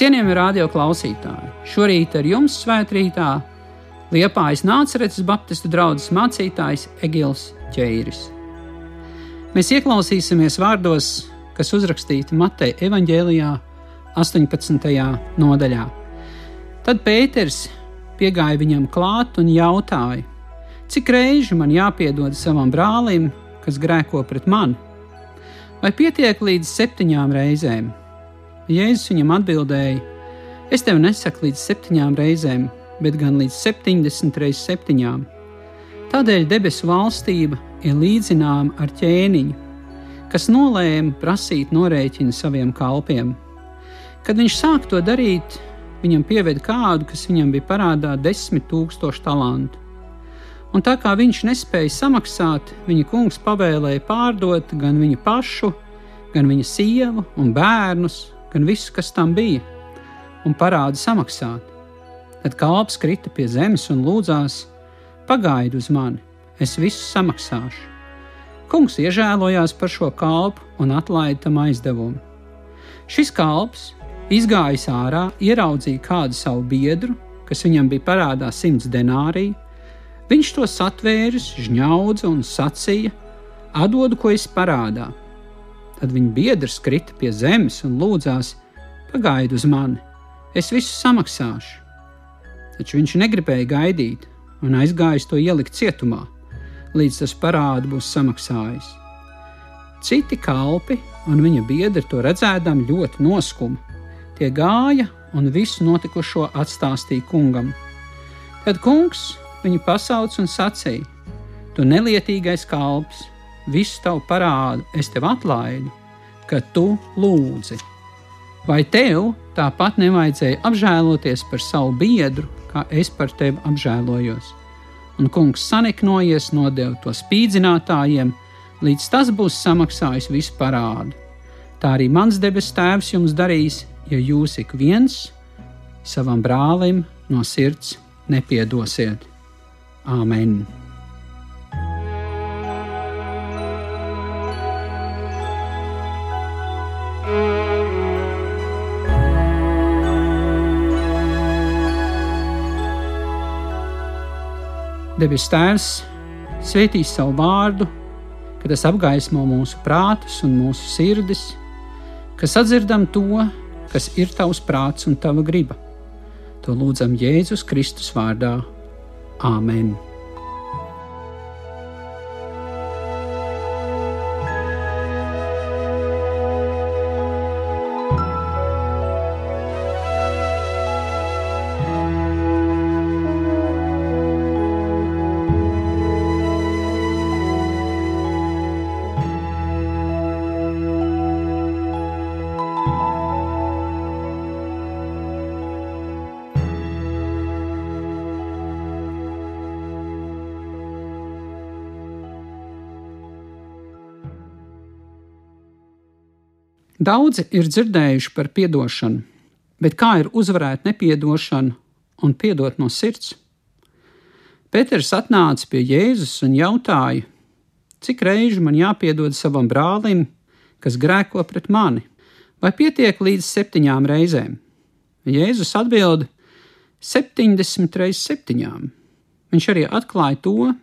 Cienījamie radio klausītāji, šorīt ar jums svētkrītā Liepājas nāceretes Baptistu draugs mācītājs Egils Čeiris. Mēs ieklausīsimies vārdos, kas uzrakstīti Mateja evaņģēlijā, 18. nodaļā. Tad Pēters piegāja viņam klāt un jautāja, cik reizi man jāpiedod savam brālim, kas grēko pret mani? Vai pietiek līdz septiņām reizēm? Jēzus viņam atbildēja: Es tev nesaku līdz septiņām reizēm, bet gan līdz septiņdesmit reizes septiņām. Tādēļ debesu valstība ir līdzināma ar ķēniņu, kas nolēma prasīt norēķinu saviem kalpiem. Kad viņš sāk to darīt, viņam pieveda kādu, kas viņam bija parādā desmit tūkstošu talantu. Un tā kā viņš nespēja samaksāt, viņa kungs pavēlēja pārdot gan viņu pašu, gan viņa sievu un bērnus, gan visu, kas tam bija, un parādu samaksāt. Tad kalps krita pie zemes un lūdzās: Pagaidi uz mani, es visu samaksāšu. Kungs iežēlojās par šo kalpu un atlaida tam aizdevumu. Šis kalps, izgājis ārā, ieraudzīja kādu savu biedru, kas viņam bija parādā simts denāriju Viņš to satvēris, žņaudza un sacīja: Atdodu, ko es parādā. Tad viņa biedrs krita pie zemes un lūdzās: Pagaidi uz mani, es visu samaksāšu. Taču viņš negribēja gaidīt un aizgājis to ielikt cietumā, līdz tas parādu būs samaksājis. Citi kalpi un viņa biedri to redzēdami ļoti noskuma. Tie gāja un visu notikušo atstāstīja kungam. Tad kungs viņu pasauc un sacīja: Tu nelietīgais kalps, visu tavu parādu es tev atlaidu, ka tu lūdzi. Vai tev tāpat nevajadzēja apžēloties par savu biedru, kā es par tevi apžēlojos? Un kungs saniknojies, nodeva to spīdzinātājiem, līdz tas būs samaksājis visu parādu. Tā arī mans debes tēvs jums darīs, ja jūs ik viens savam brālim no sirds nepiedosiet. Āmen! Debes Tēvs svētīs savu vārdu, ka tas apgaismo mūsu prātus un mūsu sirdis, ka sadzirdam to, kas ir tavs prāts un tava griba. To lūdzam Jēzus Kristus vārdā. Āmen! Daudzi ir dzirdējuši par atdošanu, bet kā ir uzvarēt nepiedošanu un piedot no sirds? Pēters atnāca pie Jēzus un jautāja, cik reizi man jāpiedod savam brālim, kas grēko pret mani, vai pietiek līdz septiņām reizēm? Jēzus atbild: 70 reizes septiņām. Viņš arī atklāja to,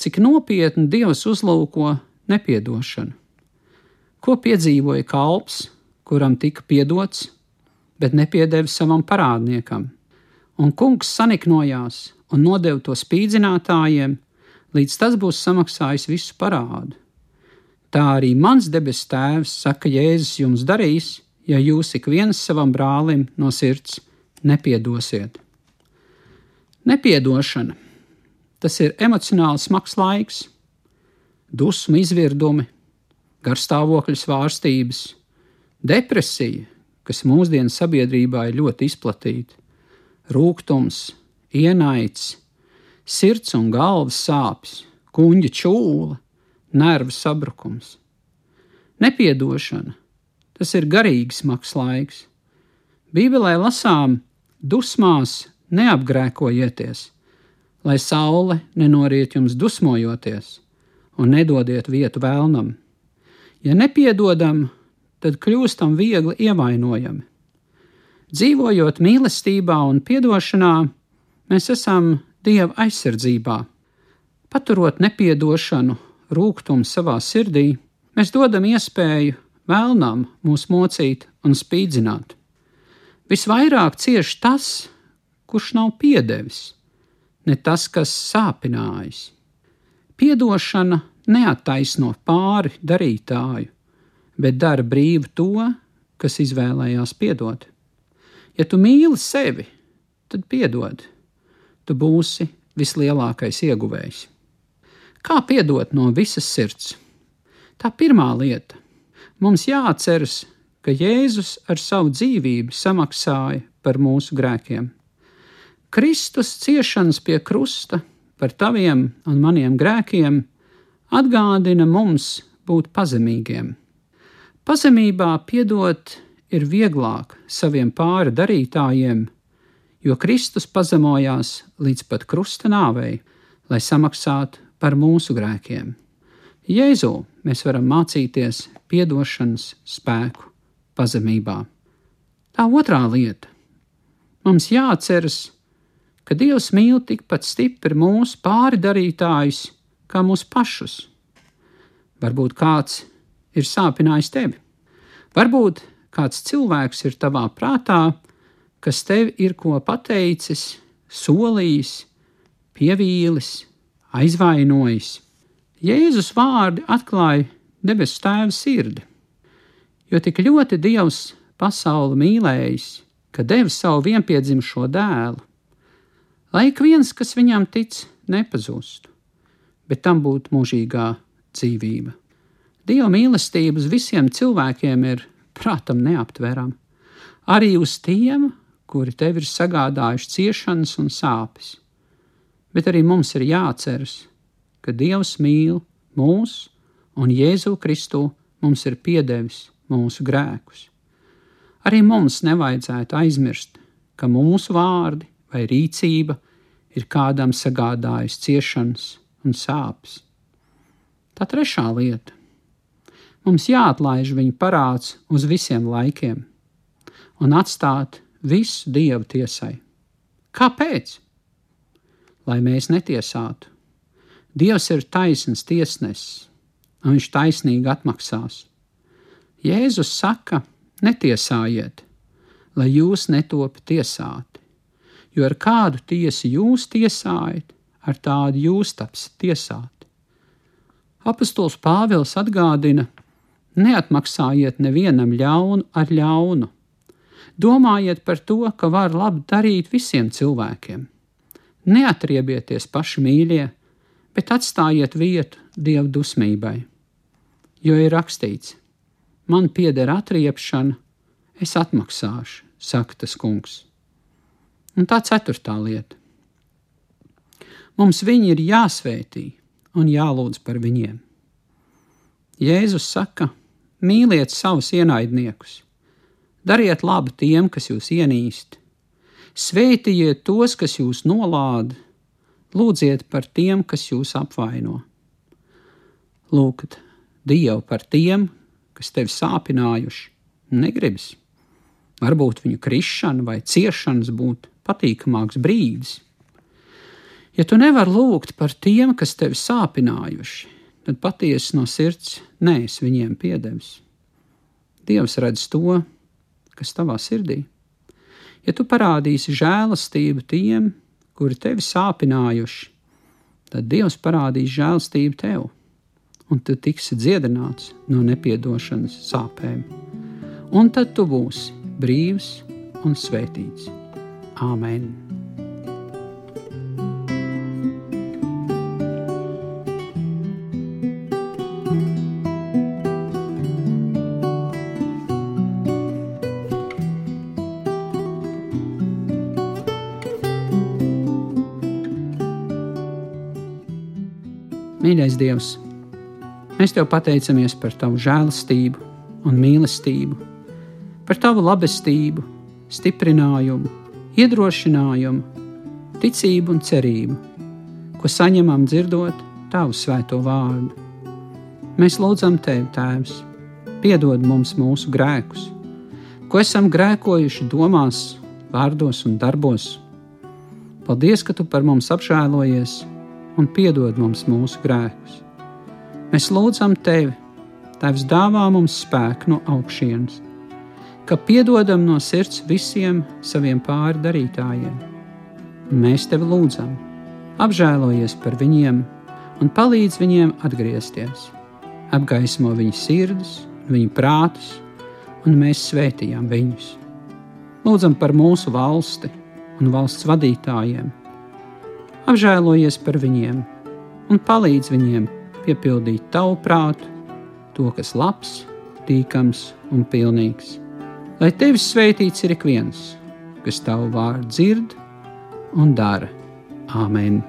cik nopietni Dievs uzlūko nepiedošanu. Ko piedzīvoja kalps, kuram tika piedots, bet nepiedeva savam parādniekam? Un kungs saniknojās un nodeva to spīdzinātājiem, līdz tas būs samaksājis visu parādu. Tā arī mans debes tēvs, saka Jēzus, jums darīs, ja jūs ik viens savam brālim no sirds nepiedosiet. Nepiedošana tas ir emocionāli smags laiks, dusmu izvirdumi, garstāvokļa svārstības, depresija, kas mūsdienu sabiedrībā ir ļoti izplatīta, rūkums, ienaids, sirds un galvas sāpes, kuņģa čūla, nervu sabrukums. Nepiedošana tas ir garīgs smags laiks. Bībelē lasām, dusmās neapgrēkojieties, lai saule nenoriet jums dusmojoties un nedodiet vietu vēlnam. Ja nepiedodam, tad kļūstam viegli ievainojami. Dzīvojot mīlestībā un atdošanā, mēs esam Dieva aizsardzībā. Paturot nepiedošanu, rūkumu savā sirdī, mēs dodam iespēju vēlnam mūs mocīt un spīdzināt. Visvairāk cieš tas, kurš nav piedevis, ne tas, kas sāpinājis. Piedošana neattaisno pāri darītāju, bet dara brīvu to, kas izvēlējās piedot. Ja tu mīli sevi, tad piedod. Tu būsi vislielākais ieguvējs. Kā piedot no visas sirds? Tā pirmā lieta - mums jāatceras, ka Jēzus ar savu dzīvību samaksāja par mūsu grēkiem. Kristus ciešanas pie krusta par taviem un maniem grēkiem atgādina mums būt pazemīgiem. Pazemībā piedot ir vieglāk saviem pāri darītājiem, jo Kristus pazemojās līdz pat krusta nāvei, lai samaksātu par mūsu grēkiem. Jēzu mēs varam mācīties piedošanas spēku pazemībā. Tā otrā lieta - mums jāatceras, ka Dievs mīl tikpat stipri mūsu pārdarītājus kā mūsu pašus. Varbūt kāds ir sāpinājis tevi. Varbūt kāds cilvēks ir tavā prātā, kas tev ir ko pateicis, solījis, pievīlis, aizvainojis. Jēzus vārdi atklāja debesu tēva sirdi, jo tik ļoti Dievs pasauli mīlējis, ka devis savu vienpiedzimušo dēlu, lai ik viens, kas viņam tic, nepazustu, bet tam būtu mūžīgā dzīvība. Dieva mīlestība uz visiem cilvēkiem ir prātam neaptverama. Arī uz tiem, kuri tev ir sagādājuši ciešanas un sāpes. Bet arī mums ir jāatceras, ka Dievs mīl mūs un Jēzu Kristu mums ir piedevis mūsu grēkus. Arī mums nevajadzētu aizmirst, ka mūsu vārdi vai rīcība ir kādam sagādājis ciešanas un sāpes. Tā trešā lieta - mums jāatlaiž viņa parāds uz visiem laikiem un atstāt visu dievu tiesai. Kāpēc? Lai mēs netiesātu. Dievs ir taisns tiesnesis, un viņš taisnīgi atmaksās. Jēzus saka, netiesājiet, lai jūs netopi tiesāti, jo ar kādu tiesu jūs tiesājat, ar tādu jūs tapsiet tiesāti. Apostols Pāvils atgādina: neatmaksājiet nevienam ļaunu ar ļaunu. Domājiet par to, ka var labi darīt visiem cilvēkiem. Neatriebieties paši mīļie, bet atstājiet vietu dievu dusmībai. Jo ir rakstīts: Man pieder atriepšana, es atmaksāšu, saka tas kungs. Un tā ceturtā lieta Mums viņi ir jāsvētī un jālūdz par viņiem. Jēzus saka: mīliet savus ienaidniekus, dariet labu tiem, kas jūs ienīst, svētījiet tos, kas jūs nolāda, lūdziet par tiem, kas jūs apvaino. Lūgt Dievu par tiem, kas tevi sāpinājuši, negribas. Varbūt viņu krišana vai ciešanas būtu patīkamāks brīdis Ja tu nevari lūgt par tiem, kas tevi sāpinājuši, tad patiesi no sirds nēs viņiem piedevis. Dievs redz to, kas tavā sirdī. Ja tu parādīsi žēlastību tiem, kuri tevi sāpinājuši, tad Dievs parādīs žēlastību tev, un tu tiksi dziedināts no nepiedošanas sāpēm. Un tad tu būsi brīvs un svētīts. Āmen! Mīļais Dievs, mēs Tev pateicamies par Tavu žēlastību un mīlestību, par Tavu labestību, stiprinājumu, iedrošinājumu, ticību un cerību, ko saņemam dzirdot Tavu svēto vārdu. Mēs lūdzam Tevi, Tēvs, piedod mums mūsu grēkus, ko esam grēkojuši domās, vārdos un darbos. Paldies, ka tu par mums apžēlojies un piedod mums mūsu grēkus. Mēs lūdzam tevi, Tēvs dāvā mums spēku no augšienes, ka piedodam no sirds visiem saviem pāri darītājiem. Mēs tevi lūdzam, apžēlojies par viņiem un palīdz viņiem atgriezties, apgaismo viņu sirdis, viņu prātus, un mēs svētījām viņus. Lūdzam par mūsu valsti un valsts vadītājiem, apžēlojies par viņiem un palīdz viņiem piepildīt tavu prātu, to, kas labs, tīkams un pilnīgs. Lai tevis sveitīts ir ik viens, kas tavu vārdu dzird un dara. Āmen!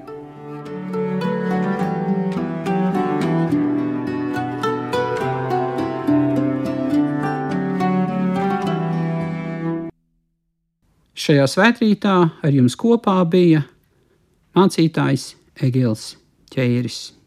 Šajā svētkrītā ar jums kopā bija mācītājs Egils Čeiris.